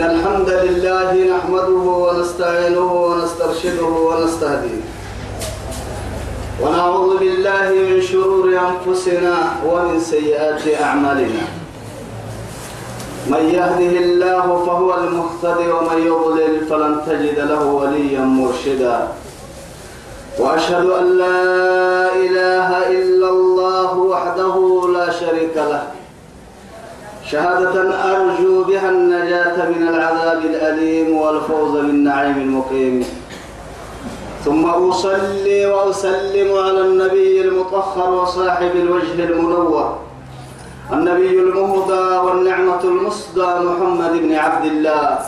إن الحمد لله نحمده ونستعينه ونسترشده ونستهديه. ونعوذ بالله من شرور أنفسنا ومن سيئات أعمالنا. من يهده الله فهو المهتدي ومن يضلل فلن تجد له وليا مرشدا. وأشهد أن لا إله إلا الله وحده لا شريك له. شهادة أرجو بها النجاة من العذاب الأليم والفوز بالنعيم المقيم. ثم أصلي وأسلم على النبي المطهر وصاحب الوجه المنور النبي المهدى والنعمة المصدى محمد بن عبد الله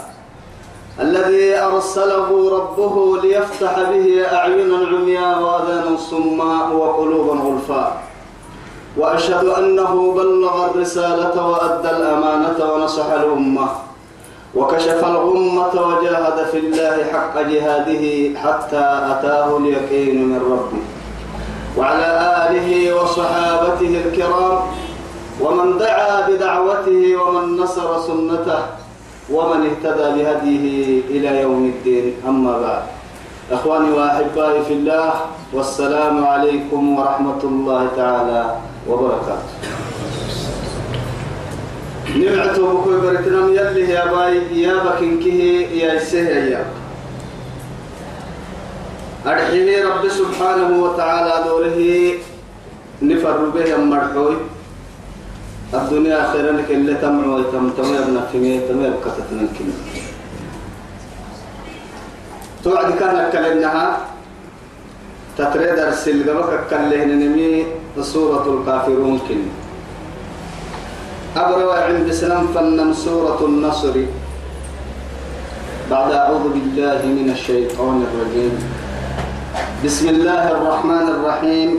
الذي أرسله ربه ليفتح به أعينا عمياء وآذانا صماء وقلوبا غلفاء وأشهد أنه بلغ الرسالة وأدى الأمانة ونصح الأمة. وكشف الغمة وجاهد في الله حق جهاده حتى أتاه اليقين من ربه. وعلى آله وصحابته الكرام ومن دعا بدعوته ومن نصر سنته ومن اهتدى بهديه إلى يوم الدين. أما بعد. أخواني وأحبائي في الله والسلام عليكم ورحمة الله تعالى وبركاته. نمعته بكل برتنم يلي يا باي يا بكنكه يا سه يا. أرحيه رب سبحانه وتعالى دوره نفر به مرحوي. الدنيا خيرا لك اللي تمع ويتم تمر بنفهمه تمر بكتتنا الكلمة توعد كان كلمناها. تتريد أرسل قبك كله نمي سورة الكافرون كلمة أبرو عند سلام فنم سورة النصر. بعد أعوذ بالله من الشيطان الرجيم. بسم الله الرحمن الرحيم.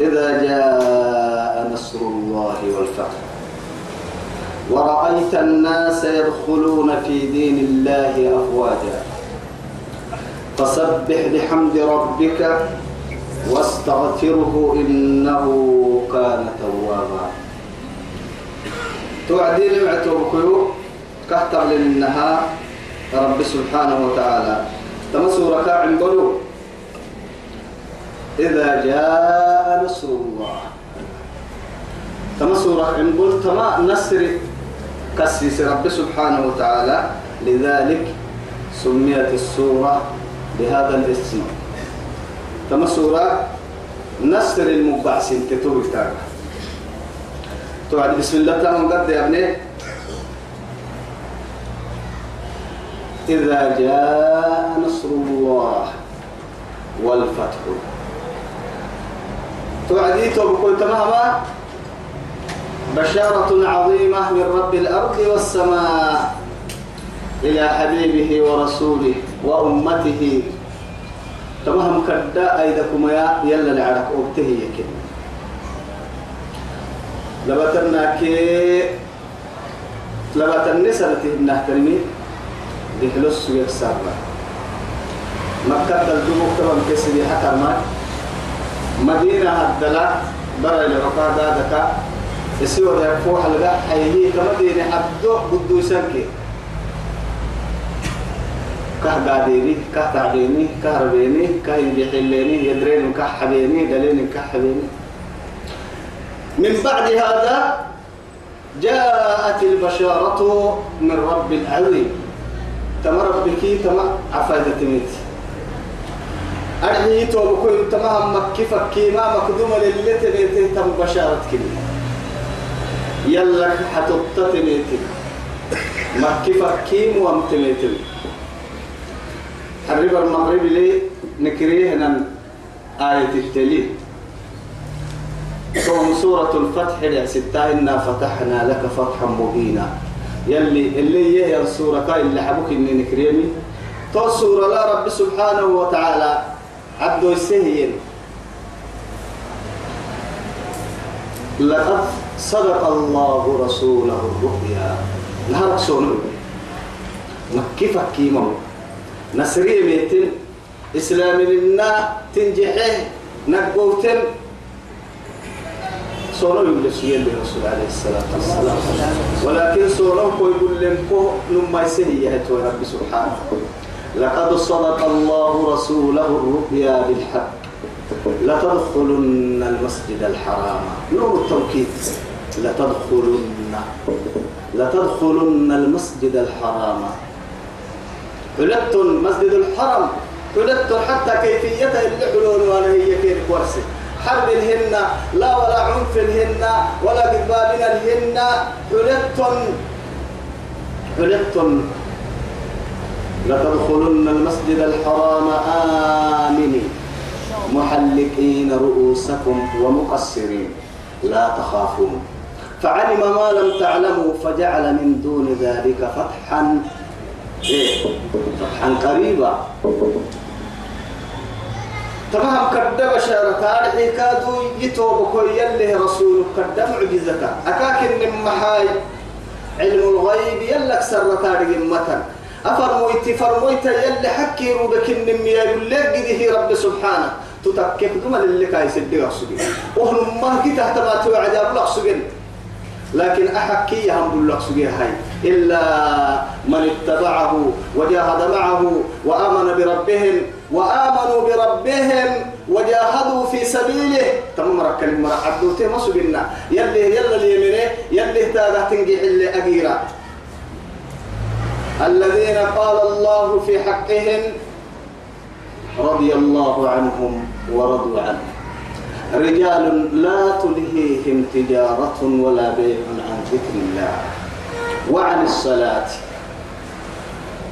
إذا جاء نصر الله والفتح. ورأيت الناس يدخلون في دين الله أفواجا. فسبح بحمد ربك واستغفره إنه كان توابا. توعدين معتوبكيو كهتر للنها رب سبحانه وتعالى. تمسوا ركاع بلو إذا جاء نصر الله. تمسوا ركاع بلو تما نصر كسيس رب سبحانه وتعالى. لذلك سميت السورة بهذا الاسم تمسوا نصر المبعثين تتوي تاعنا توعد بسم الله تعالى قد يا ابني. إذا جاء نصر الله والفتح. توعدي بكل تماما بشارة عظيمة من رب الأرض والسماء إلى حبيبه ورسوله. وأمته. تمام كدا أيدكم يا يلا لعرك أبته يكن. لبتنا كي لبتنا سنتي نهترمي دهلوس يكسر مكة الدموع طبعا كسري حتى ما. مدينة هدلا برا العقاد دكا يسوع ده فوح لقى حيه كمدينة حدو بدو يسنكي كه قاديني كه تعديني كه ربيني كه يحليني يدرين كه حبيني دلين كه حبيني. من بعد هذا جاءت البشارة من رب العظيم. تمر بكي تما عفايدة تميت أرحي توبكو تمام مكي فكي ما مقدومة للي تميت تم بشارة كلي. يلا حتبت تميت مكي فكي موام تميت حرب المغرب لي نكريه هنا آية التلي ثم سورة الفتح يا ستة إنا فتحنا لك فتحا مبينا. يلي اللي هي السورة اللي حبوك إني نكريمي تو سورة لا رب سبحانه وتعالى عبد السهيل لقد صدق الله رسوله الرؤيا. نهارك سونو مكيفك كيمو. نسري ميتين إسلام لنا تنجحه نقوتن. صورة يقول سيئ للرسول عليه الصلاة والسلام. ولكن صورة يقول لكم نما يسهي رب سبحانه. لقد صدق الله رسوله الرؤيا بالحق. لتدخلن المسجد الحرام. نور التوكيد. لتدخلن لتدخلن المسجد الحرام. حلت مسجد الحرم حلت حتى كيفيته اللي حلول وأنا هي كيف ورسي حرب الهن لا ولا عنف الهن ولا قبابنا الهن حلت حلت لتدخلن المسجد الحرام آمنين محلقين رؤوسكم ومقصرين لا تخافون. فعلم ما لم تعلموا فجعل من دون ذلك فتحا. إيه؟ فتحا قريبا تمام كد بشارة تاريخي كادو يتوب كوي يلي رسول كد معجزة. أكاك من محاي علم الغيب يلك سر تاريخ متن. أفرمويت فرمويت يلي حكي روبك النمية يلي رب سبحانه. تتكك دم اللي كاي سدي أقصدي. وهم ما كي تحت ما توعد أبلغ سجن لكن أحكي هم بلغ سجن هاي. إلا من اتبعه وجاهد معه وآمن بربهم وآمنوا بربهم وجاهدوا في سبيله. تمام رك المرة عدوته ما سجنا يلي يلا اليمين يلي تاغا تنجح اللي أجيرا الذين قال الله في حقهم رضي الله عنهم ورضوا عنه. رجال لا تلهيهم تجارة ولا بيع عن ذكر الله. وعن الصلاة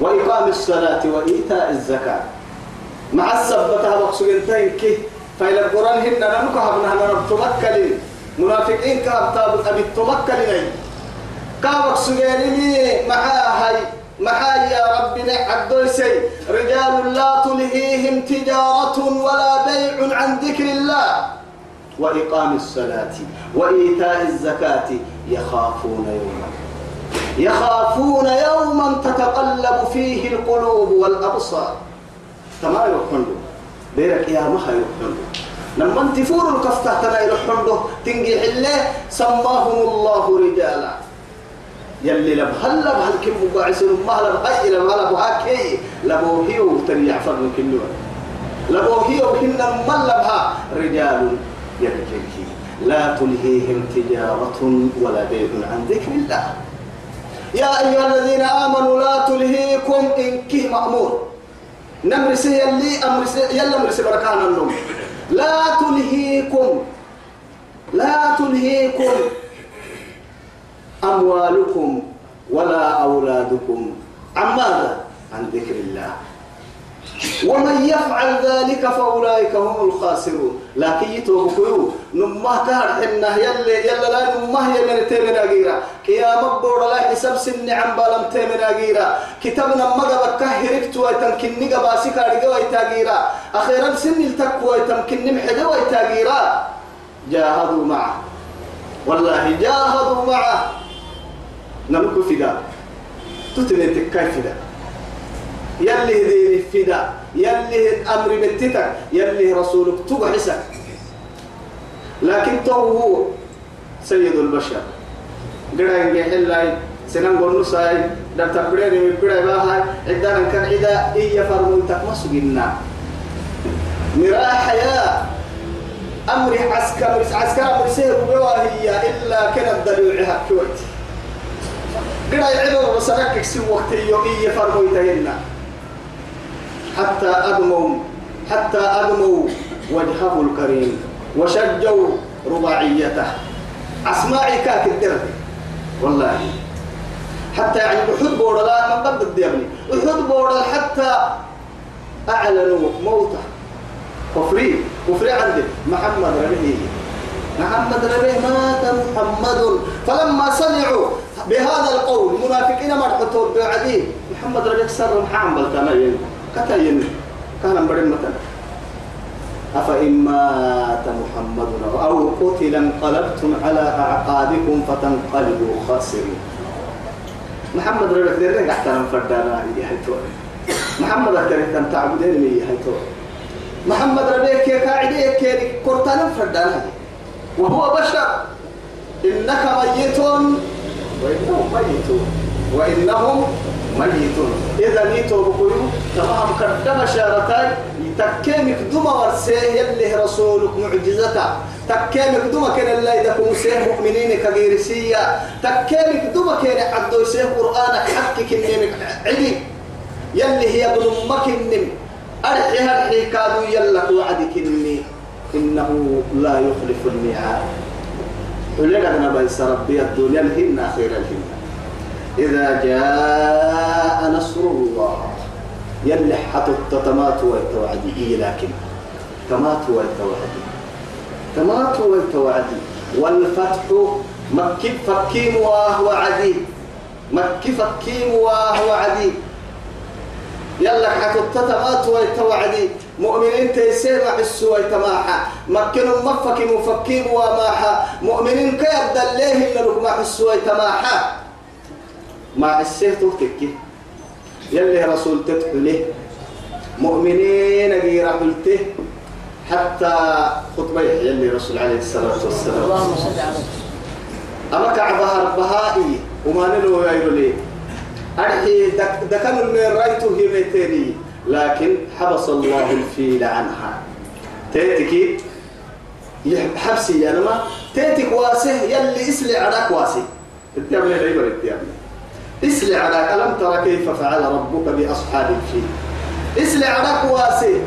وإقام الصلاة وإيتاء الزكاة. مع السبتها مقصودين كي فإلى القرآن هن ننكهبنا نتمكن منافقين كهب أبي التمكن كهب سجيني مع هاي محايا يا ربنا رجال لا تلهيهم تجارة ولا بيع عن ذكر الله. وإقام الصلاة وإيتاء الزكاة يخافون يوما يخافون يوما تتقلب فيه القلوب والأبصار. تمام يحندو بيرك يا مها يحندو لما انتفور الكفتة تنا يحندو تنجي حله سماهم الله رجالا. يلي لب هل لب هل كم مقاعسين ما لب هاي لب هل هاكي لبو هيو تريع فرن كنوا لبو هيو هن من لبها رجال يبكي لا تلهيهم تجارة ولا بيع عن ذكر الله. يا أيها الذين آمنوا لا تلهيكم إن كه مأمور. نمرسي يلي أمرسي يلا أمرسي بركان النوم. لا تلهيكم لا تلهيكم أموالكم ولا أولادكم. عن ماذا؟ عن ذكر الله. ومن يفعل ذلك فأولئك هم الخاسرون. لكن يتوبكوا نمه كهر حنا يلي يلا لا نمه يلي تيمن أجيرا قيام بور لا حساب سن عن بالم تيمن أجيرا كتابنا مجا بكهرك تو تمكن نجا باسك أرجع ويتاجيرا أخيرا سن التقوى تمكن نمحجا ويتاجيرا جاهدوا معه. والله جاهدوا معه. نمكو فدا. تتني تكاي فدا؟ يلي ذي فدا يلي أمر بنتك يلي رسولك تبع حسك لكن تو هو سيد البشر. قرأ يحل سنان قول نساي دم تبريني من بري باها عدنا كان عدا إيا فرمون تقمص جنا مراء حياة أمر عسكر عسكر أمر سير بواهي إلا كانت دلوعها كويت. قرأ يعبر وسرك سوى وقت يومي فرموا يتهنى حتى أدموا حتى أدموا وجهه الكريم وشجوا رباعيته. أسماعي كاك الدرب. والله. حتى يعني أحد بورا لا من قبل الديابني أحد بورا حتى أعلنوا موته. كفري كفري عندي محمد ربيه محمد ربيه مات محمد. فلما سمعوا بهذا القول منافقين مرحتوا بعدين محمد ربيه سر محام بلتنا كتاين كان بدل مثلا أفإن مات محمد أو قتل انقلبتم على أعقابكم فتنقلبوا خاسرين. محمد ربك ديرك احترم فردانا يا هيتو محمد أكترك أن تعبدين يا هيتو محمد ربك كي قاعدة كي كورتان فردانا وهو بشر. إنك ميت وإنهم ميتون. وإنهم ميتون إذا نيتوا بقولوا تمام كدما شارتاي تكيمك دما ورسيه يلي رسولك معجزته تكيمك دما كان الله يدكم سيه مؤمنين كغيرسية. تكيمك دما كان عدو سيه قرآنك حقك النمك علي يلي هي بلمك النم أرحيها الحي كادوا يلك وعدك النمي إنه لا يخلف الميعاد. ولقد نبي ربي الدنيا الهن خير الهن إذا جاء نصر الله يلي حتى التمات والتوعدي. إيه لكن؟ تمات والتوعدي. تمات والتوعدي. والفتح مكي فكيم وهو عدي مكي فكيم وهو عدي يلا حتى التمات والتوعدي. مؤمنين تيسير السوى تماحا مكن مفك مفكين وماحا مؤمنين كيبدا الله إلا لكم السوى تماحا مع السيف تكي يلي رسول تدخله مؤمنين غير قلته حتى خطبة يلي رسول عليه الصلاة والسلام. أما كعبها ربهائي وما نلو يقول أرحي دكان من رأيته هي لكن حبس الله الفيل عنها. تيتكي. حبسي أنا ما. تيتك واسه. يلي إسلي عراك واسه. التابلة العبر التابلة اسلي عراك ألم ترى كيف فعل ربك بأصحاب الفيل اسلي عراك واسه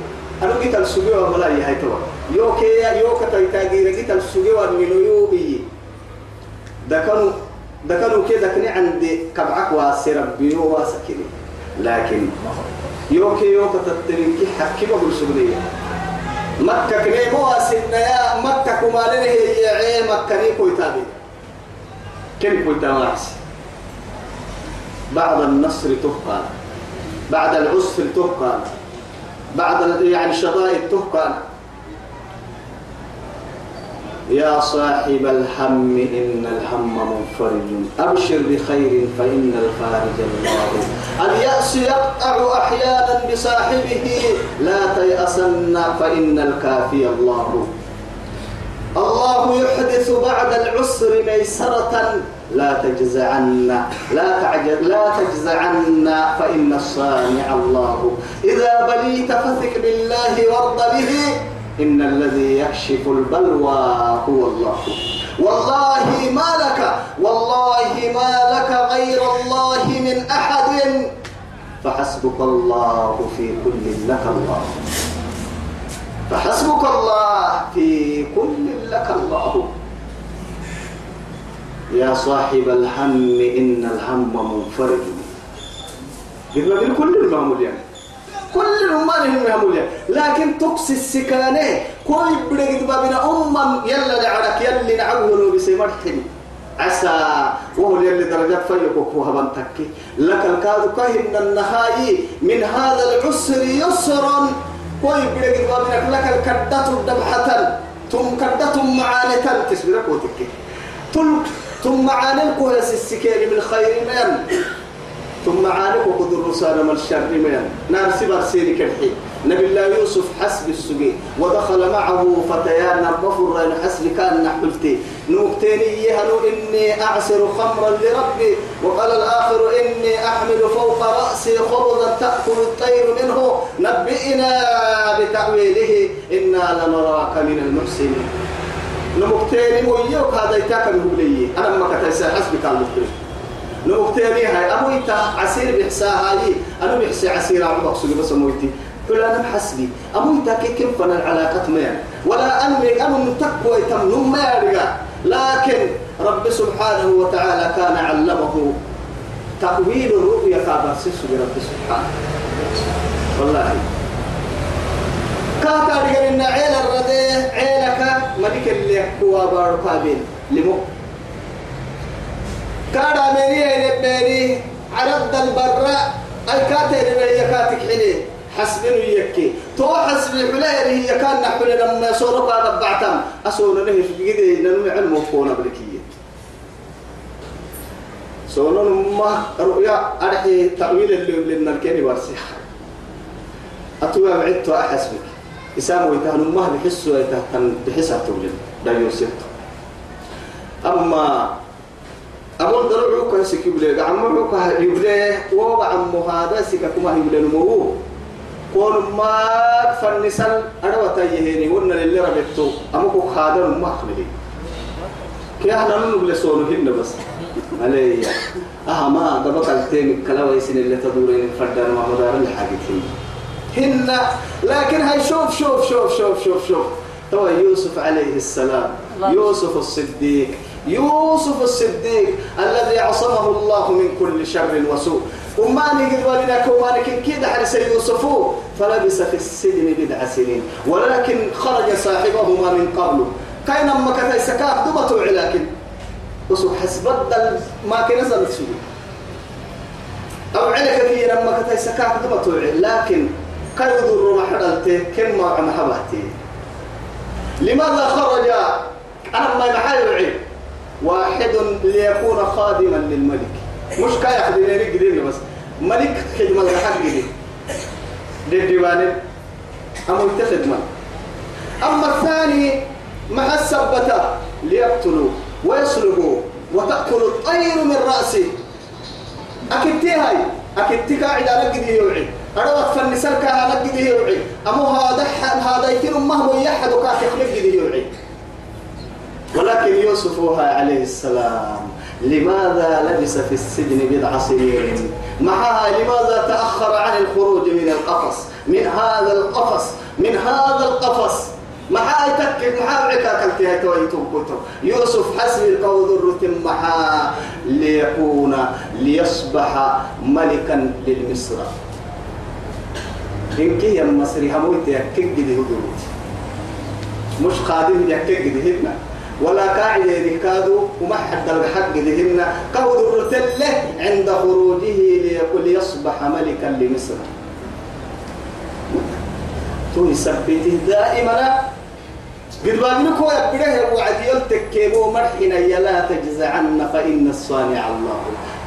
أنا قلت السجوة ولا هي توا. يوكي يوكا تاجير قلت السجوة من يوبي. دكانوا دكانوا كده كني عندي كبعك واسه ربي واسكني لكن يوكي يوكا تتريكي حكي بقول سجنية مكة كني مواسنا يا مكة كمالين هي عين مكة ني كويتابي كم كويتا بعد النصر تبقى. بعد العسر تبقى. بعد يعني الشدائد تبقى. يا صاحب الهم إن الهم منفرج. أبشر بخير فإن الفارج الله اليأس يقطع أحيانا بصاحبه. لا تيأسن فإن الكافي الله. الله يحدث بعد العسر ميسرة. لا تجزعن لا تعجل لا تجزعن فإن الصانع الله. إذا بليت فثق بالله وارض به إن الذي يكشف البلوى هو الله. والله ما لك والله ما لك غير الله من أحد. فحسبك الله في كل لك الله. فحسبك الله في كل لك الله. يا صاحب الهم إن الهم منفرد. قلنا كل المعمول يعني كل الأمان هم يهموليا لكن تقصي السكانة. كل بدك بابنا أمم يلا لعرك يلا نعوه بسمر حلو عسى وهو اللي درجات فيك وكوها بنتكي لك الكاد كهن النهاي من هذا العسر يسرا. كل بدك بابنا لك الكدة دمحة ثم كدة معانة تسبرك وتكي. ثم معانة كوهس السكين من خير من ثم عانك وقدر رسالة من الشر من نار سبر سيرك الحين نبي الله يوسف حسب السجي ودخل معه فتيان بفر حسب كان نحلتي نوكتيني يهنو إني أعصر خمرا لربي. وقال الآخر إني أحمل فوق رأسي خبزا تأكل الطير منه. نبئنا بتأويله إنا لنراك من المحسنين. نمكتيني ويوك هذا يتاكل مبلي أنا ما كتايسا حسبك المبلي نوكتيني هاي. أبو إنت عسير بحسا هاي. أنا بحسي عسير عم بقصد بس مويتي فلا أنا حسبي أبو إنت كيف فنا العلاقة ما ولا أنمي أنا متقوى تم ما يرجع لكن رب سبحانه وتعالى كان علمه تأويل الرؤيا كابر سيسو رب سبحانه. والله. كاتا رجل إن عيل الردي عيلك ملك اللي هو بارقابين لمو كارا مني لبني عرض البراء كاتر هي كاتك حلي حسبين يكي تو حسب حلير هي كان نحن لما صورك هذا بعتم أسونا له في جدي ننمي علم وفونا بلكية سونا ما رؤيا أرحي تأويل اللي لنا الكيني برسيح أتوى بعدت أحسبك إسام ويتهن ما بحسوا يتهن بحسها تولد لا يوسف. أما أقول دلوعك هسك يبلي عمك يبلي وهو عمو هذا سككما يبلي نمو كون ما فنسل أنا وتيهيني ون اللي ربطو أمك خادر ما أخبري كي أنا نقول سونهن بس. علي أها ما دبك التيم كلا ويسين اللي تدورين فردان ما مدار الحاجتين هن لكن هاي شوف شوف شوف شوف شوف شوف. تو يوسف عليه السلام يوسف الصديق يوسف الصديق الذي عصمه الله من كل شر وسوء. وما نجد ولنا كوانك كيد حرس يوسف؟ فلبس في السجن بضع سنين ولكن خرج صاحبهما من قبله كاين أما كتاي سكاك دمتو لكن وسو حسب ما كان نزل سوء أو على كثير أما كتاي سكاك دمتو لكن يضر ما حدلته كم ما عم حبهتي. لماذا خرج؟ أنا ما محايل واحد ليكون خادما للملك. مش كاي يخدمني قديم بس. ملك خدمة الحق دي. للديوان أما يتخدم أما الثاني مع السبتة ليقتلوا ويسلبوا وتأكل الطير من رأسه. أكدتي هاي؟ أكدتي قاعد على قد يوعي أروت فالنسال كان على قد يوعي. أمو هذا هذا يكون ما هو يحد وكاك يخلق قد يوعي. ولكن يوسف عليه السلام لماذا لبس في السجن بضع سنين؟ معها لماذا تأخر عن الخروج من القفص؟ من هذا القفص من هذا القفص. محا يتكد محا عكا كلتها تويتم كتب يوسف حسب القوض الرتم محا ليكون ليصبح ملكا للمصر. إن كي المصري هموت يكيد هدوت مش قادم يكيد هدنا ولا قاعدة يكادوا وما حد الحق ذهن كود الرتلة عند خروجه ليقول ليصبح ملكا لمصر. تو يثبته دائما. قد بابنك هو يبره وعد يلتكيبو مرحنا يلا تجزعن فإن الصانع الله.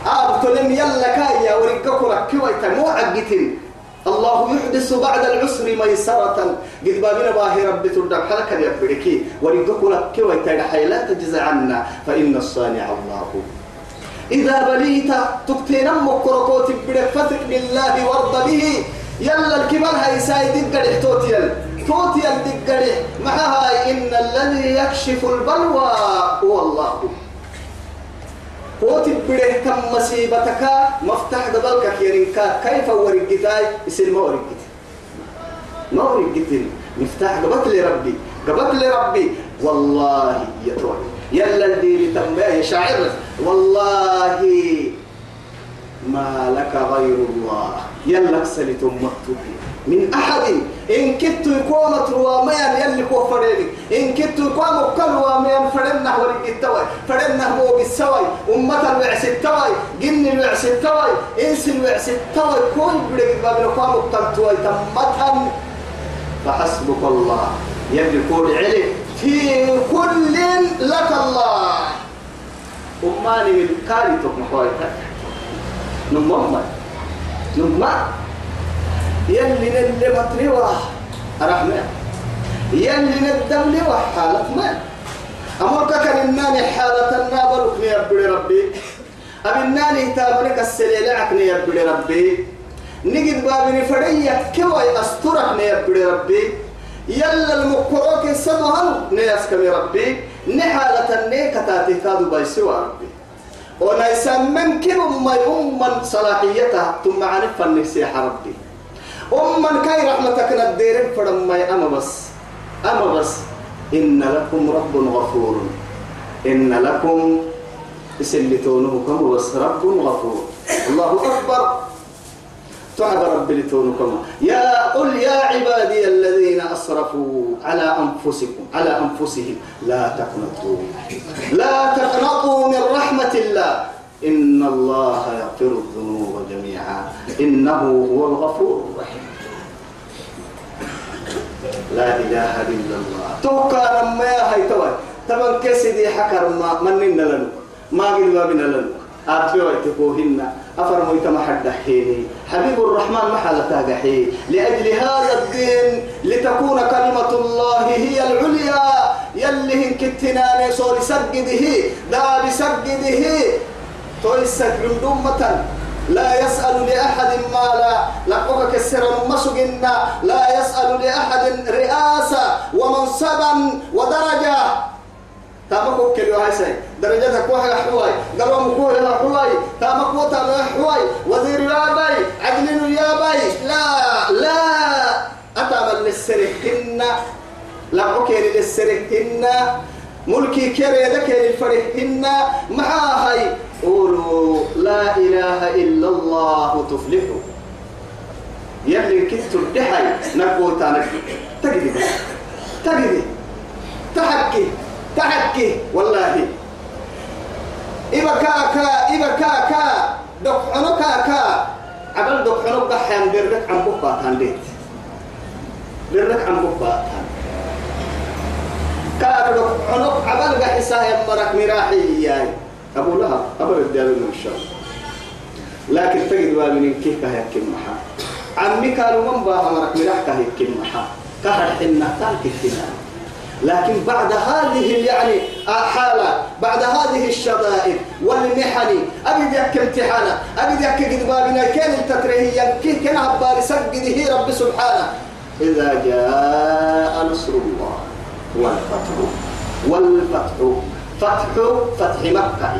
أبتلم يلا كايا ورقك ركوة مو عقتين الله يحدث بعد العسر ميسرة. قد بابنا باهي رب تردم حلقة يبركي. ورقك لك ويتنحي لا تجزع عنا. فإن الصانع الله. إذا بليت تكتين مكركوت برك فتك بالله وارض به. يلا الكبار هاي سايد دقرح توتيل. توتيل دقرح. معها إن الذي يكشف البلوى هو الله. قوت كم مصيبتك؟ مفتاح قبلك كيرنكا كيف ورقتاي؟ يصير ما ورقت ما ورقت مفتاح قبلك لربي قبلك لربي والله يا توي يلا الدين تنبيه شاعر. والله ما لك غير الله. يلا سلتم مكتوبين من أحد. إن كنت يكون تروى يلي كو فريني إن كنت يكون مكان وما فرنا ورق التوي فرنا هو بالسوي أمة الوعس التوي جن الوعس التوي إنس الوعس التوي كل بدك بابنا كو مكان توي تمتن فحسبك الله. يلي كل علي في كل لك الله. أماني من كاري تقنقويتك نمما نمما يلي نلي مطروا رحمة يلي ندم لي وحالة ما أمرك كان الناني حالة النابل يبري ربي. أبي الناني تامرك السليل عكني يبري ربي. نجد بابني فرية كوي أسترك يبري ربي. يلا المقروك سمهن نيسكم ربي. نحالة النيكة تاتي بايسوا ربي. ونيسمن كم ما يوم صلاحيتها ثم عنف النسيح ربي. أمن كاي رحمتك ندير فرما أما بس. أما بس. إن لكم رب غفور. إن لكم سلتونه كم بس رب غفور. الله أكبر. تعب رب لتونكم. يا قل يا عبادي الذين أسرفوا على أنفسكم على أنفسهم. لا تقنطوا. لا تقنطوا من رحمة الله. إن الله يغفر الذنوب جميعا. إنه هو الغفور الرحيم. لا إله إلا الله. توقع لما يا هاي توي تمن كسدي حكر ما مننا لنا ما قل ما بنا لنا أبيوتكوهن أفرميت محد حيني حبيب الرحمن محل تاقحي. لأجل هذا الدين لتكون كلمة الله هي العليا. يلي كتناني صور سجده دا بسجده. تويسك عندومة لا يسأل لأحد مالا لقوك كسر مسجنا لا يسأل لأحد رئاسة ومنصبا ودرجة. تامكو كل هاي سي درجتك واحد حواي قالوا مكو هنا حواي تامك وتا حواي وزير يا باي عدل يا باي لا. لا. أتامل للسرحن لا أوكي ملكي كريدك للفرحن معاهي قولوا لا إله إلا الله تفلحوا. يلي كنت الدحي نقول تانك تجدي تجدي تحكي تحكي والله. إبا كاكا إبا كاكا. دك عنو كاكا. عبل دك عنو قحيان بيرك عن بقى تانديت بيرك عن بقى كاكا دك عنو عبل قحسا يمرك مراحي يعني أبو لهب أبو الدار من الشر لكن تجد وامن كيف كهيك محا. عمي كانوا من باها مرك مراح كهيك محا. كهر حنا تالك الحنا لكن بعد هذه يعني حالة بعد هذه الشدائد والمحن. أبد يك امتحانا أبد يك قد بابنا كان التترهي كي كان عبال سجده رب سبحانه. إذا جاء نصر الله. والفتح والفتح. فتح فتح مكة.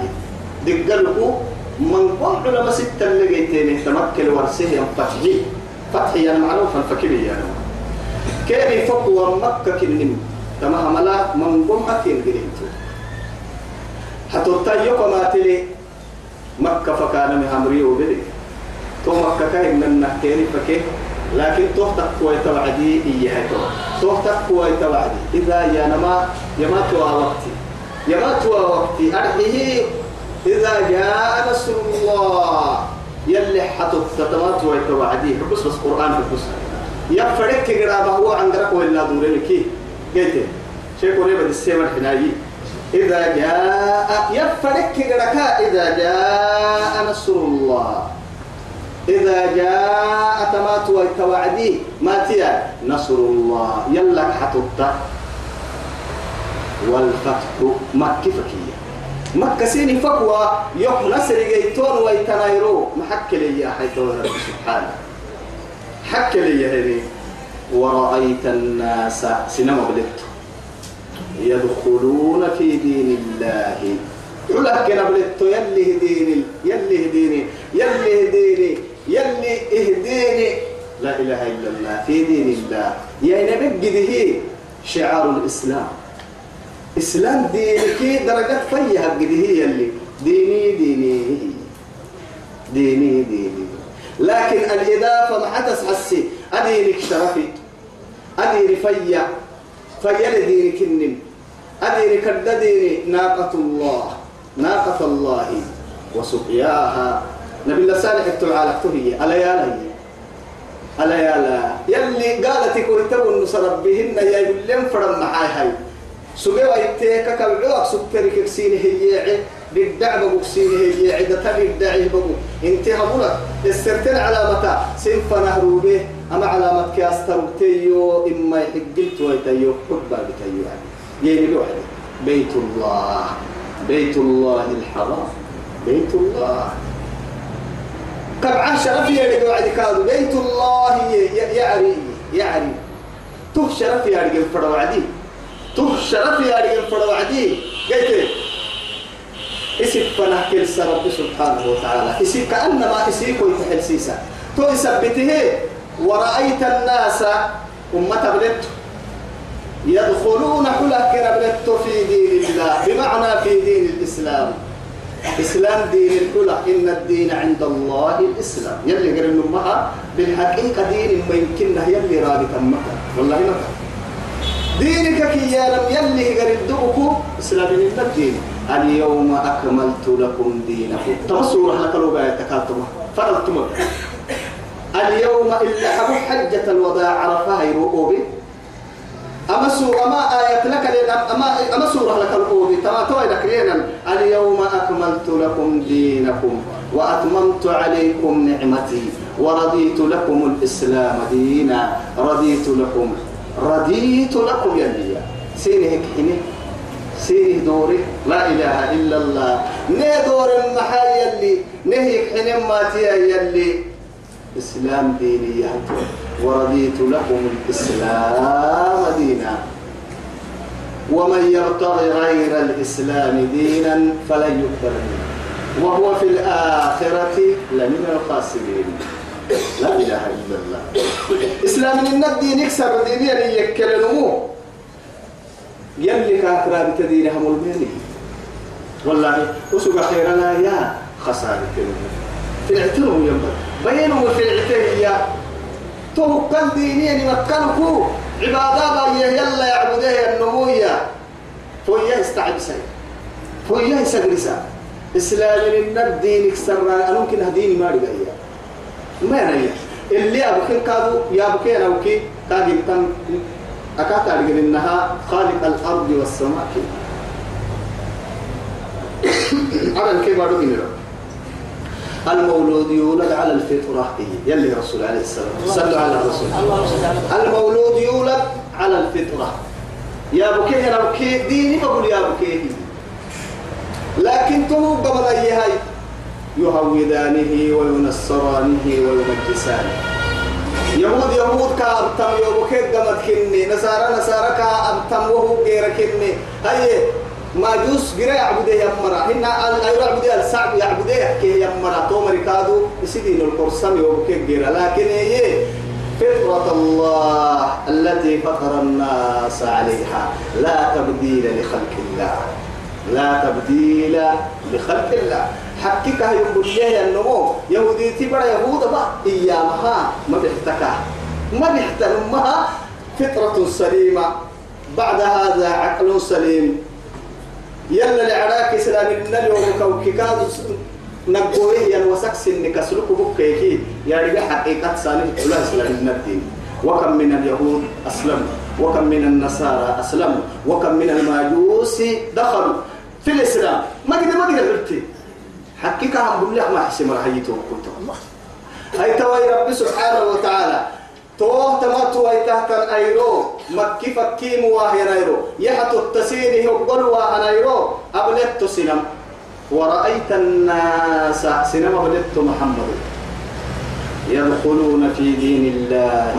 دقلقوا من قم علماء ستة اللي جيتين تمكن ورسه فتحي. فتحي يعني معروف الفكري يعني. كيف يفقوا مكة كنم تمام ملا من قم أكين قريتو حتى تيوك ما تلي مكة فكان مهمري وبدي تو مكة كاين من نحكيني فكيه لكن تهتك كوي توعدي إياه تو. تهتك كوي توعدي إذا يا نما يما توا وقتي. يما توا وقتي. أرحيه. إذا جاء نصر الله يلي حتى تتمات ويتوعدي بس بس قرآن بس يفرق قرابة هو عندك ولا دورينك قلت شيء قريبا السيما الحنايي إذا جاء يفرق قرابة إذا جاء نصر الله إذا جاء تمات ويتوعدي ما تيأ. نصر الله. يلك حتى والفتح مكة فكية. مكة سيني فقوى يوم نسر جيتون ويتنايرو. محك لي يا رب سبحانه. حك لي هذه ورأيت الناس سينما بلت يدخلون في دين الله. يقولك كنا بلت يلي هديني يلي هديني يلي هديني يلي إهديني. لا إله إلا الله في دين الله. يا نبي شعار الإسلام. إسلام دينك درجات فيها هي اللي ديني ديني. ديني ديني. لكن الإضافة ما حدث حسي. أدينك شرفي أديني فيا. فيا لدينك النم. أديني كدديني ناقة الله. ناقة الله. وسقياها. نبي الله صالح التعالى هي. ألا يا لي ألا يا لا. يلي قالت كنت نصر ربهن يا يقول فرم معاي هاي. سجوا يتيك كبعوك سكري كسينه هي بالدعب بكسينه هي عدة بالدعي بقو إنت هبولا السرتين علامة سنف نهرو به. أما علامة كاستر تيو إما يحقلت ويتيو. حبا بتيو يعني. لوحدي بيت الله. بيت الله الحرام. بيت الله. كبعان شرف يلي وعدي كادو بيت الله يعري يعري. تو شرف يلي فرد وعدي تو شرف يا رجال فرد وعدي قلت اسم فنح كل رب سبحانه وتعالى. اسم كأنما اسم كوي تحل سيسا تو يثبته ورأيت الناس أمة بلت يدخلون حلك كربلت في دين الله. بمعنى في دين الإسلام. إسلام دين الحلة إن الدين عند الله الإسلام. يلي قرن أمها بالحقيقة دين ما يمكنه يلي رابط أمك والله مكة دينك كي يا يلي قرد دبكو إسلام الدين. اليوم أكملت لكم دينكم. تمسوا رحلك لو بقى تكالتم فرلتم اليوم إلا حبو حجة الوداع عرفها يروقوا به. أما سورة أما أما أما سورة لك القوم تما توي لك اليوم أكملت لكم دينكم وأتممت عليكم نعمتي. ورضيت لكم الإسلام دينا. رضيت لكم رضيت لكم يا لي سيني هيك حيني. سيني دوري. لا إله إلا الله. نه دور المحا يلي. نهيك حين ما تيا يلي. إسلام ديني ورضيت لكم الإسلام دينا. ومن يبتغي غير الإسلام دينا فلن يقبل منه. وهو في الآخرة لمن الخاسرين. لا إله إلا الله. إسلام من الدين يكسر دينيا يكل نمو. يلي كافرا بتدينها ملميني والله وسوق خيرنا يا خسارة الاعتنوا ينبغي بينهم في الاعتنوا تو كان دينيا مكانكو. عبادة يلا يعبدها النموية. فويا استعب سي فويا يسجرسا إسلام من الدين اكسر أنا ممكن هديني ما رجعيا ما رجع اللي أبوكين كادو يا أبوكين أبوكي كادي تم أكاد أرجع إنها خالق الأرض والسماء. على كيف أروح المولود يولد على الفطرة. يلي رسول عليه السلام. صلوا على الرسول. المولود يولد على الفطرة. يا بكي يا بكي ديني بقول يا بكي لكن تو قبل أي هاي يهودانه وينصرانه ويمجسانه يهود يهود كأبتم يوبكي قمت كني. نصارى نصارى كأبتم وهو غير كني. هاي ماجوس غير يعبده يمرا. هنا غير يعبده السعب يعبده كي يمرا. تو مريكادو يسيدين القرصم يوبكي غير. لكن هي فطرة الله التي فطر الناس عليها. لا تبديل لخلق الله. لا تبديل لخلق الله. حقك يوم بليه النمو يهودي تبرا يهود با إيامها ما بيحتكا ما بيحترمها. فطرة سليمة. بعد هذا عقل سليم. يلا لعراك إسلام النبي وكوككاد نقوله ين وسكس إنك سلوك يا رجال حقيقة سالم الله إسلام الدين وكم من اليهود أسلموا. وكم من النصارى أسلموا. وكم من المجوس دخلوا. في الإسلام. ما قد ما قد قلت. حقيقة هم بالله ما حسم رحيته كنت هاي توي ربي سبحانه وتعالى. توه تمت ويتهت الايرو مكي فكي مواهر ايرو يحتو التسيني يقبل واهنايرو أبلت سنم ورأيت الناس سنم أبلت محمد. يدخلون في دين الله.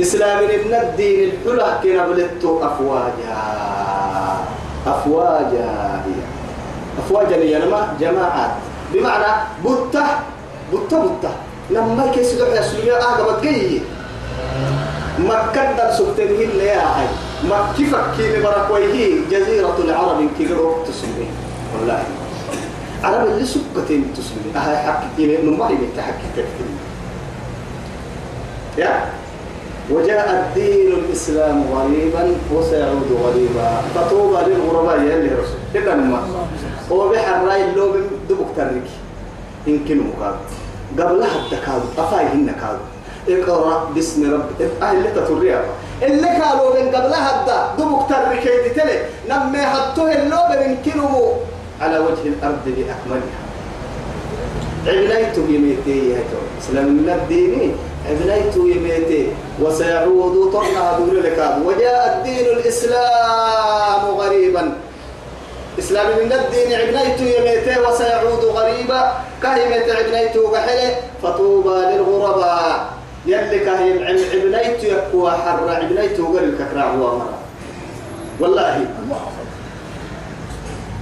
إسلام ابن الدين الحلة كنا أبلت أفواجا أفواجا أفواجا ينما جماعات. بمعنى بطة بطة بطة لما كيس دعي سلوية آقا بتقيي مكة دل سبتنه اللي يا هاي. مكة فكي لبركويه جزيرة العرب كي قروب تسلمي والله. عرب اللي سكتين تسلمي أهاي حق كي نماري بيتحكي كتير يا؟ وجاء الدين الإسلام غريبا وسيعود غريبا. فطوبى للغرباء يلي رسول. كده نما هو بحر رأي اللو دبك ترك يمكن مقابل قبلها التكاد أفاي هن كادو اقرأ باسم رب أهل لك تريها اللي قالوا من قبلها الدا دبك تركي تلي. نمي حطوه اللوب من كيلو على وجه الأرض بأكملها. عبنيت يميتي يا اسلام من الدين عبنيت يميتي. وسيعود طرنا دور لك وجاء الدين الإسلام غريبا. إسلام من الدين عبنيت يميته وسيعود غريبا. كهمة عبنيت وحله فطوبى للغرباء يلي كهيم عبنيت يكوى حر عبنيت الككرع هو مرة والله.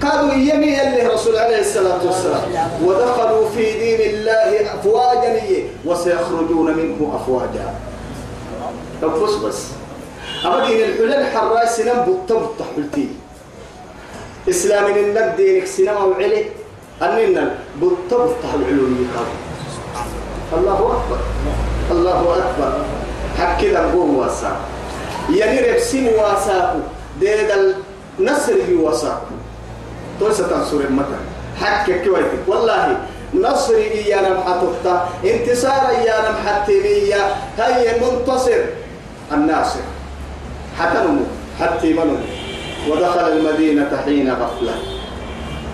قالوا يمي يلي رسول عليه الصلاة والسلام. ودخلوا في دين الله أفواجا وسيخرجون منه أفواجا. تبص بس. أبدين الحلال حراس بطبط حلتين إسلام من الدين سينما وعلي. أننا بالطبط العلوم الله أكبر. الله أكبر. حكي لنقوم واسا يعني ربسين واساكو ديد النصر يواساكو توسا تنصر المتن حكي كويتك والله نصر إيانا محطوطة. انتصار إيانا محتمية. هي منتصر. الناصر. حتى نمو. حتى منو ودخل المدينة حين غفلة.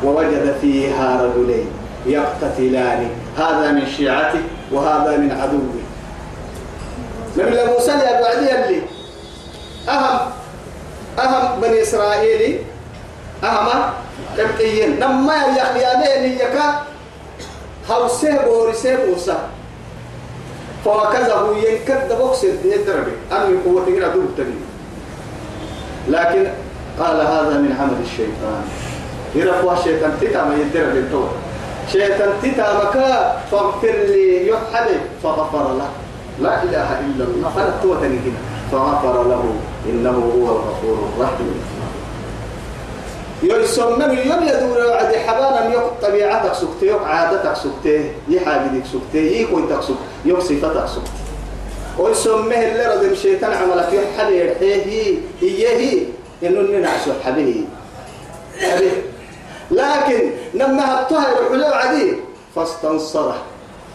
ووجد فيها رجلين يقتتلان. هذا من شيعته وهذا من عدوه نبي موسى يا بعدي اللي أهم أهم بني إسرائيل أهم كبتين نما يخيانين يكا هوسه بورسه موسى. فوكذا ينكد بوكس يدربي أمي قوة غير دور لكن قال هذا من عمل الشيطان. يرفوا الشيطان تتا ما يدرب الدور شيطان تتا مكا فاغفر لي يحدث فغفر له. لا إله إلا الله. توتني هنا. فغفر له. إنه هو الغفور الرحيم. يسمى يوم يدور عد حبانا يوم طبيعتك سكتي يوم عادتك سكتي يحاجدك سكتي يكون تكسك يوم صفتك سكتي. ويسمى اللي رضي الشيطان عملك يحد يرحيه إياه إنه ننعسو حبيه حبيه لكن لما هبطها الحلو عدي فاستنصره.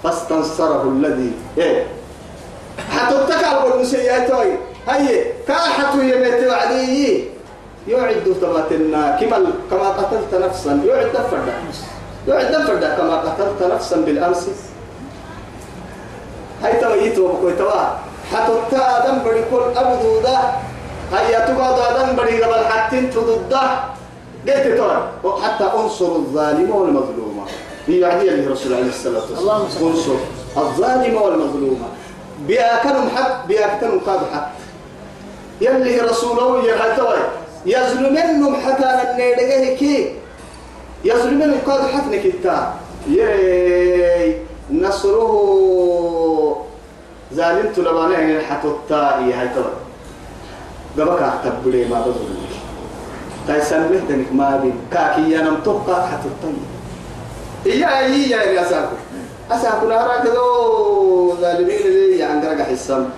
فاستنصره الذي إيه. حتى اتكال بالمسيئات هي كاحة يميت وعدي يعد تماتنا كما كما قتلت نفسا. يعد فردا يعد فردا كما قتلت نفسا بالأمس. هاي تويت وبكوي توا. حتى آدم بدي كل أبدو ده هيا تقعد آدم بدي قبل حتى تضد قلت توا حتى أنصر الظالم والمظلوم. هي عدي اللي رسول عليه الصلاة والسلام. أنصر الظالم والمظلوم. بيأكلهم حق بيأكلهم قاد حق. يلي رسوله يرهي توا يظلمنهم حتى النيدقه كي. يظلمنهم قاد حق نكتا. يي نصره. ظالمت لبانا يعني حتى التائي هاي تبا قبك أكتب لي ما بظلم. تاي سنبه دنك ما بين كاكي ينم تبقى حتى التائي إيا إيا يا أساكو. أساكو نهارا كذو ظالمين لي. يعني قرق حسام.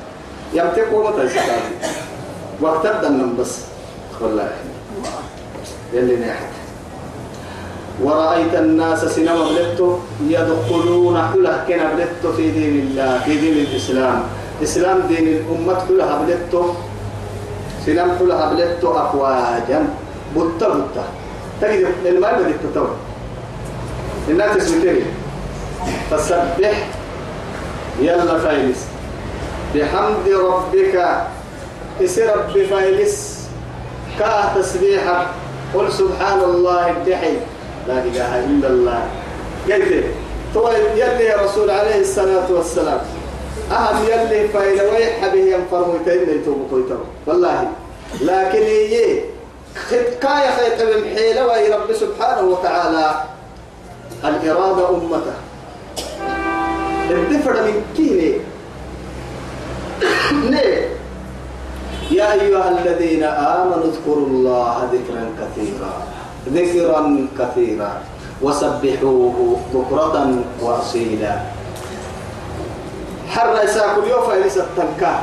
يمتقوا متى يسكاري وقت الدنم بس. والله. يلي نحن ورأيت الناس سينما بلتو يدخلون حله كنا بلتو في دين الله في دين الإسلام. إسلام دين الأمة كلها بلتو. سينما كلها بلتو أفواجا بطة بطة. تجد المال بدك تتوى الناس تسمتين فسبح. يلا فايلس. بحمد ربك. اسر رب فايلس. كاه تسبيحا. قل سبحان الله الدحي. لا إله إلا الله. قلت تو يلي يا رسول عليه الصلاة والسلام. أهم يلي فايل ويح به ينفر ميتين يتوب كويتو والله. لكن هي كاية خيط من حيلة وهي رب سبحانه وتعالى الإرادة أمته. الدفر من كيني ليه؟ يا أيها الذين آمنوا اذكروا الله ذكرا كثيرا. ذكرا كثيرا. وسبحوه بكرة وأصيلا. حر يساك اليوم فايلس التنكا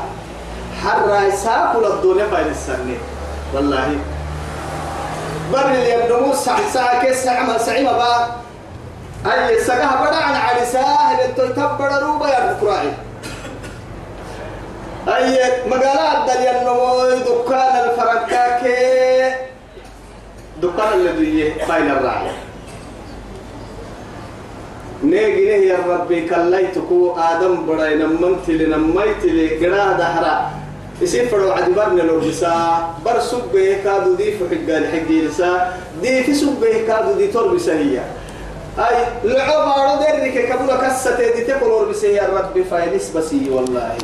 حر يساك الدنيا فايلس السنة والله. بر اللي يبنمو ساعة ساعة كيس ساعة سعيمة با أي ساعة بدا عن علي ساهل انتو يتبر روبا يا بكراعي أي مقالات دل ينمو دكان الفرنكاكي. دكان الذي بين الراعي نيجي نه يا ربي كليتكو آدم براي نمنت لي نميت لي قرا دهرا. يصير فرو عجبرنا لو بسا بر سبه كادو دي في حق حقي لسا دي في سبه كادو دي تور بسهية أي لعب عرض درك كبولا كسته دي تقول بسه يا ربي فايلس بسي والله.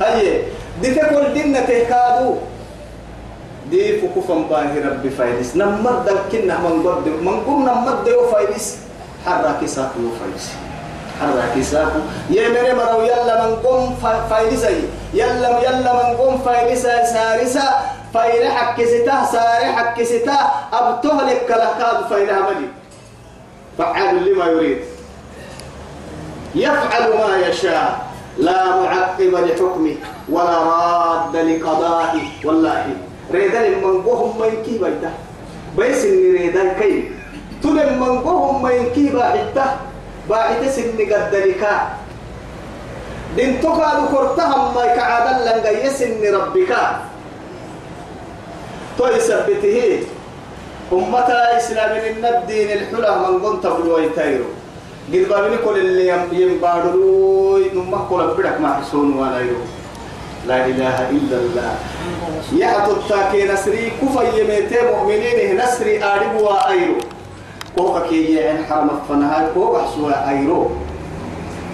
هي دي تقول دينة كادو. دي فكوفا باهي ربي فايلس نمد كنا من قد من قم نمد يو فايلس حرك ساق يو فايلس حرك ساق يا مري مرو يلا من قم فايلس يلا يلا من قم فايلس سارسا فايل حك ستا سار حك ستا أبته لك كلكاد فايل همدي فعال لما يريد. يفعل ما يشاء. لا معقب لحكمه ولا راد لقضائه. والله ريدان من قوهم ما ينكي بيتا إن ريدان كي تلم من قوهم ما ينكي باعتا باعتا سن قدركا دين تقال كرتهم ما يكعادل لن يسن ربك. تو يثبته أمتا إسلام من الدين الحلى من قنت بالويتيرو قد بابني كل اللي ينبارو نمك كل بدك ما حسون ولا يرو لا إله إلا الله. يا تتاكي نسري كفا يميتي مؤمنين نسري آربوا أيرو. كوكا كي يعين حرم الفنهاي كوكا حسوا أيرو.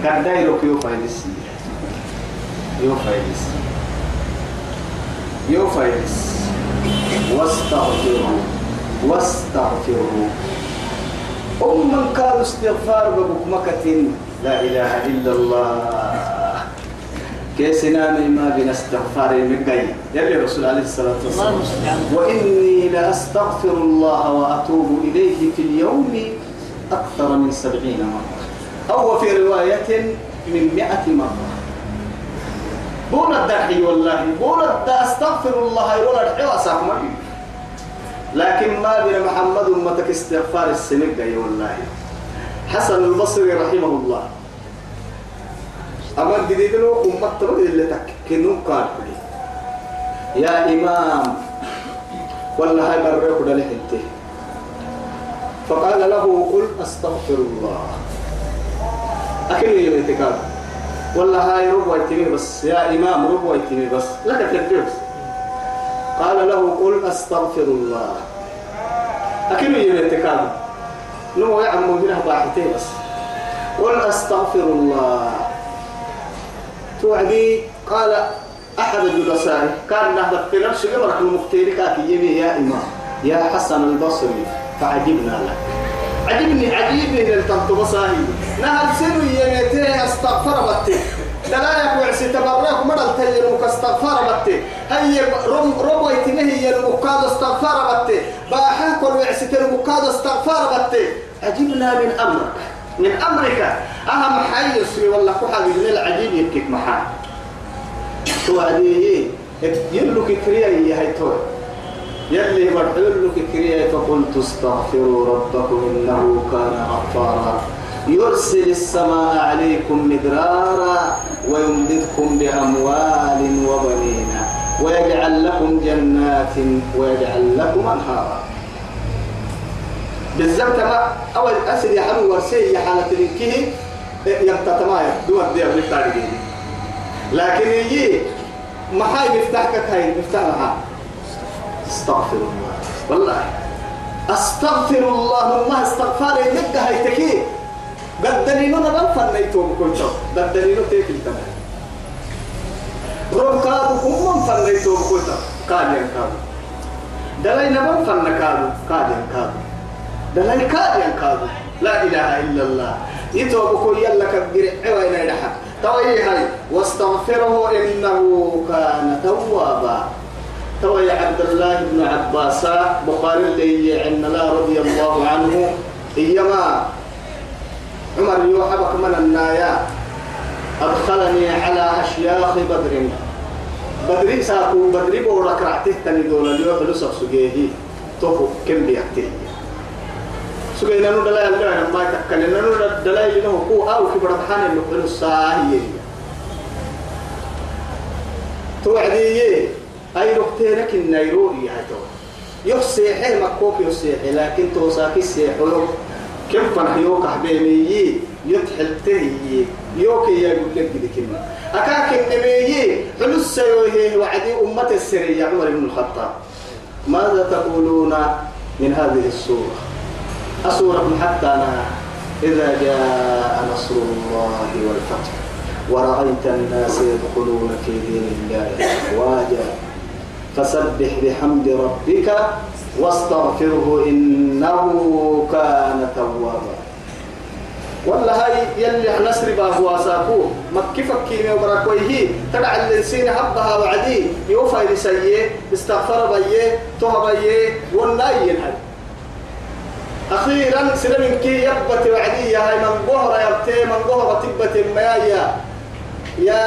قد دايرو كيو فايدس. يو فايدس. يو فايدس. واستغفروا. واستغفروا. أم من كان استغفار ببكمكة لا إله إلا الله. كيسنا ما بين استغفار المقاي يلي الرسول عليه الصلاة والسلام وإني لأستغفر الله وأتوب إليه في اليوم أكثر من سبعين مرة. أو في رواية من مئة مرة. بول الدحي والله بول أستغفر الله يقول ساكمري لكن ما بين محمد أمتك استغفار السنة والله. حسن البصري رحمه الله. أما جديد له أمة تبغى اللي تكنون قال يا إمام ولا هاي بريك ولا لحنته فقال له قل أستغفر الله. أكيد يمتكاد ولا هاي ربع يتمي بس. يا إمام ربع يتمي بس. لك تدرس قال له قل أستغفر الله. أكيد يمتكاد نو منها باحتين بس. قل أستغفر الله. توعدي قال أحد الجلساء كان نهضة في نفس قبرك المختير كاكي يمي يا إمام يا حسن البصري فعجبنا لك. عجبني عجيبني للتنط بصاهي نهر سنو يميتي أستغفر بتي دلا يكوع ستبرك مرل تير أستغفر بتي هي رم ربو يتنهي المقاد أستغفر بتي باحا كل وعسيت المقاد أستغفر بتي عجبنا من أمرك. من أمرك أهم حيث والله كحل من العجيب يكيك محا توعديه كريا هي توي يلي مرحل لك كريا فقلت استغفروا ربكم إنه كان غفارا. يرسل السماء عليكم مدرارا ويمددكم بأموال وبنين. ويجعل لكم جنات ويجعل لكم أنهارا. بالضبط ما أول أسد يحمل ورسي حالة الكيه يمتتمايا دور دي أبنك تاريخي لكن يجي محاي مفتاحك مفتاح محا استغفر الله. والله. استغفر الله. ما استغفار يدك هاي تكي. قد دليلنا بل فنيتو بكل قد دليلنا تيكل تمام روم كادو كم فنيتو بكل قال ينكادو دليلنا بل فنكادو قال دلائل كاد ينكاد لا إله إلا الله. يتوبكو يلا كبير. عوين يدحا توي هاي. واستغفره إنه كان توابا. توي عبد الله بن عباس. بخاري اللي عن لا رضي الله عنه. إيما. عمر يوحبك من النايا. أدخلني على أشياخ بدر. بدري ساقو بدري بورك رعته تني دولا اليوم. فلوس سجيه توفو. كم بيحتيه سجى نانو دلائل الله ما تكلم نانو دلائل إنه هو أو في برهان إنه كل الصاهي توعدي أي ركتينك النيروبي هاتو يحسي حي مكوك يحسي لكن توساكي سيحلو. كم فرحيوك حبيبي يتحل تهي يوكي يقول لك كلمة أكاك النبي حلوس سيوهي وعدي أمة السرية عمر بن الخطاب. ماذا تقولون من هذه السورة أسورة حتى أنا إذا جاء نصر الله والفتح ورأيت الناس يدخلون في دين الله أفواجا فسبح بحمد ربك واستغفره إنه كان توابا. والله هاي يلي نسر باه واساكو مكفك كيمي وبركويه تدع اللسين حبها وعدي يوفى لسيه استغفر بيه توه بيه والناين هاي أخيرا سلم كي يبت وعدي هاي من ظهر يبتي من ظهر تبت الميايا يا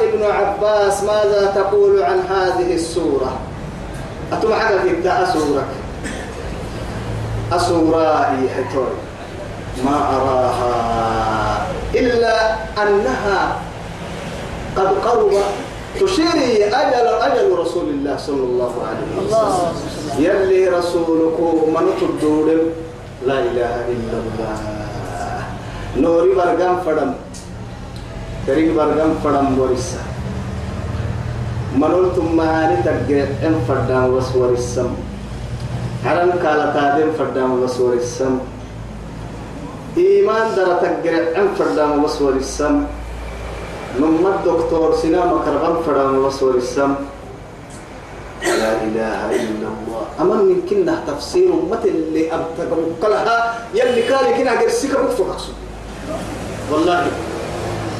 ابن عباس ماذا تقول عن هذه السورة؟ أتم حاجة تبدأ أسورك. أسورائي حتوي ما أراها إلا أنها قد قرب تشيري أجل أجل رسول الله صلى الله عليه وسلم. يلي رسولك من تدور لا إله إلا الله. نوري برغم فدم. كريم برغم فدم ورسا. منول ثم هاني تقرأ ام فدام وسور السم حرم قال قادم فدام وسور السم إيمان در تقرأ ام فدام وسور السم نما الدكتور سنا مكرغم فدام وسور السم لا إله إلا الله. أما من كنا تفسير أمة اللي أبتقوا لها يلي قال كنا قرسيك بفتو والله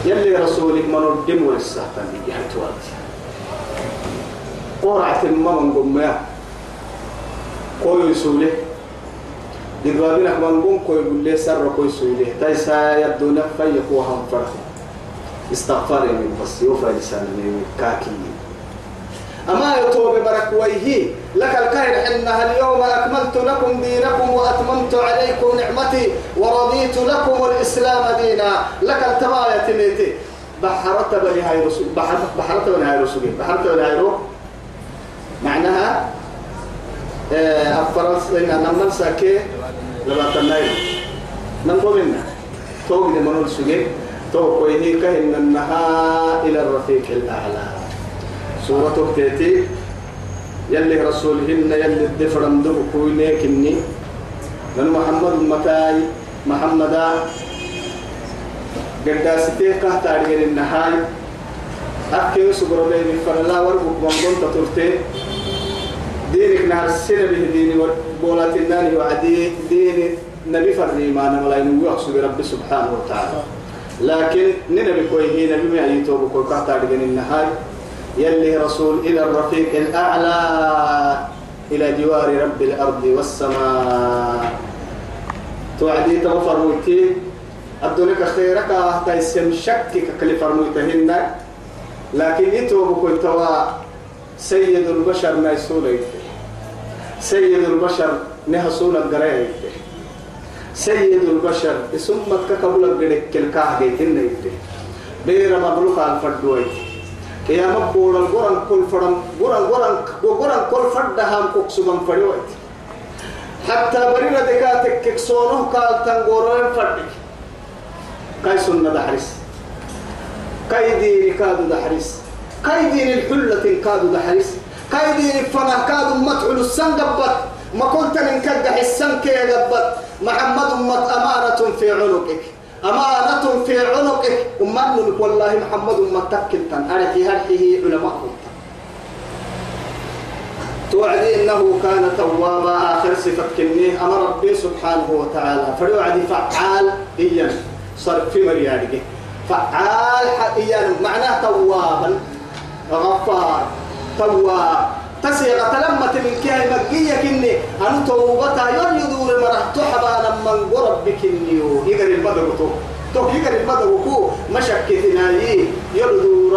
يلي رسولك من الدم والسهتان يحتوالتي قرعة الممن قمنا كوي يسولي. دقابنا كمان قم كوي يقول لي سر كوي يسولي. تايسا يبدو نفا يقوها فرح استغفار من بس يوفى لسان كاكي أما يتوب برك لك الكائن إنها اليوم أكملت لكم دينكم وأتممت عليكم نعمتي ورضيت لكم الإسلام دينا. لك التباية تميتي. بحرت بني هاي رسول بحرت بني هاي رسول. بحرت بني هاي رسول معناها الفرنس إن نمن ساكي لما تنايل نقول منا توق لمنول سجى توق ويه كهن النها إلى الرفيق الأعلى. سورة تيتي يلي رسولهن يلي الدفر مدر كوينيك إني. من محمد متاي محمدا. قداستي قهت على النهاي. أكيد سبحانه بين فرلا وربك من قلت ترتي دينك نهر السنة به ديني بولات الناني وعدي ديني نبي فرني ما نملا ينوح برب سبحانه وتعالى. لكن ننبي كويه نبي ما يتوب كوي قهت على النهاي. يلي رسول إلى الرفيق الأعلى إلى جوار رب الأرض والسماء. توعدي توفر ويتي أدونك خيرك تيسم شكك كل فرمويتهن لكن يتوب كنت سيد البشر ما يسول سيد البشر نهسون القراية سيد البشر اسمك كقبل القريك الكاه جيتنا بير مبروك على الفردويت يا مبور القران كل فرم قران قران قران كل فرد هم كوكسبان فريويت حتى برينا دكاتك كسونه قال تنقورين فردك كاي سنة دحرس. كاي دين كادو دحرس. كاي دين الحلة كادو دحرس. كاي دين الفنه كادو متعل السن قبت ما كنت من كدح السن كي قبت محمد مت أمانة في عنقك. أمانة في عنقك. أمان والله محمد مت تكلتن أنا في هذه علماء توعدي إنه كان توابا. آخر صفة كنيه أمر ربي سبحانه وتعالى. فليوعدي فعال إيان. صار في مريانك فعال إيان. معناه توابا. غفار. تواب. تسيغة لما من كي مجية كني أنا توبتا يوم يدور مرح تحبا لما قرب بكنيو يقر المدر تو تو يقر المدر كو مشكتنا يدور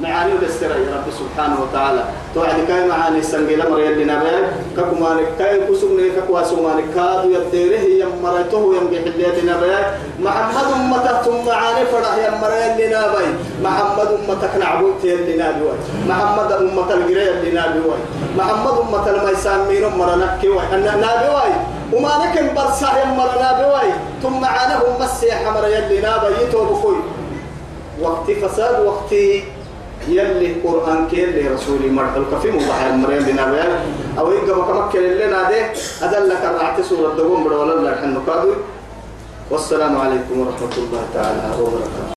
معاني يا رب سبحانه وتعالى. توعد كاي معاني السنجيل مر يلي نبي. ككما كاي كسمني ككوا سماني كادو يديره يم مرته يم بحليت نبي. محمد امتكم معاني فرح يم مر يلي نبي. محمد أمتك نعبد يلي نبي محمد امت الجري يلي نبي محمد امت الميسان مين مر نكي نبي وما نكن برسا يم مر نبي ثم معانهم مسيح مر يلي نبي. يتوبكوي وقت فساد وقتي يلي قرآن كي يلي رسولي مرحل كفي مباح المريم بنا بيان أو يبقى مكمكن لنا ده أدلك الرعت سورة دوم بدولا لحن والسلام عليكم ورحمة الله تعالى وبركاته.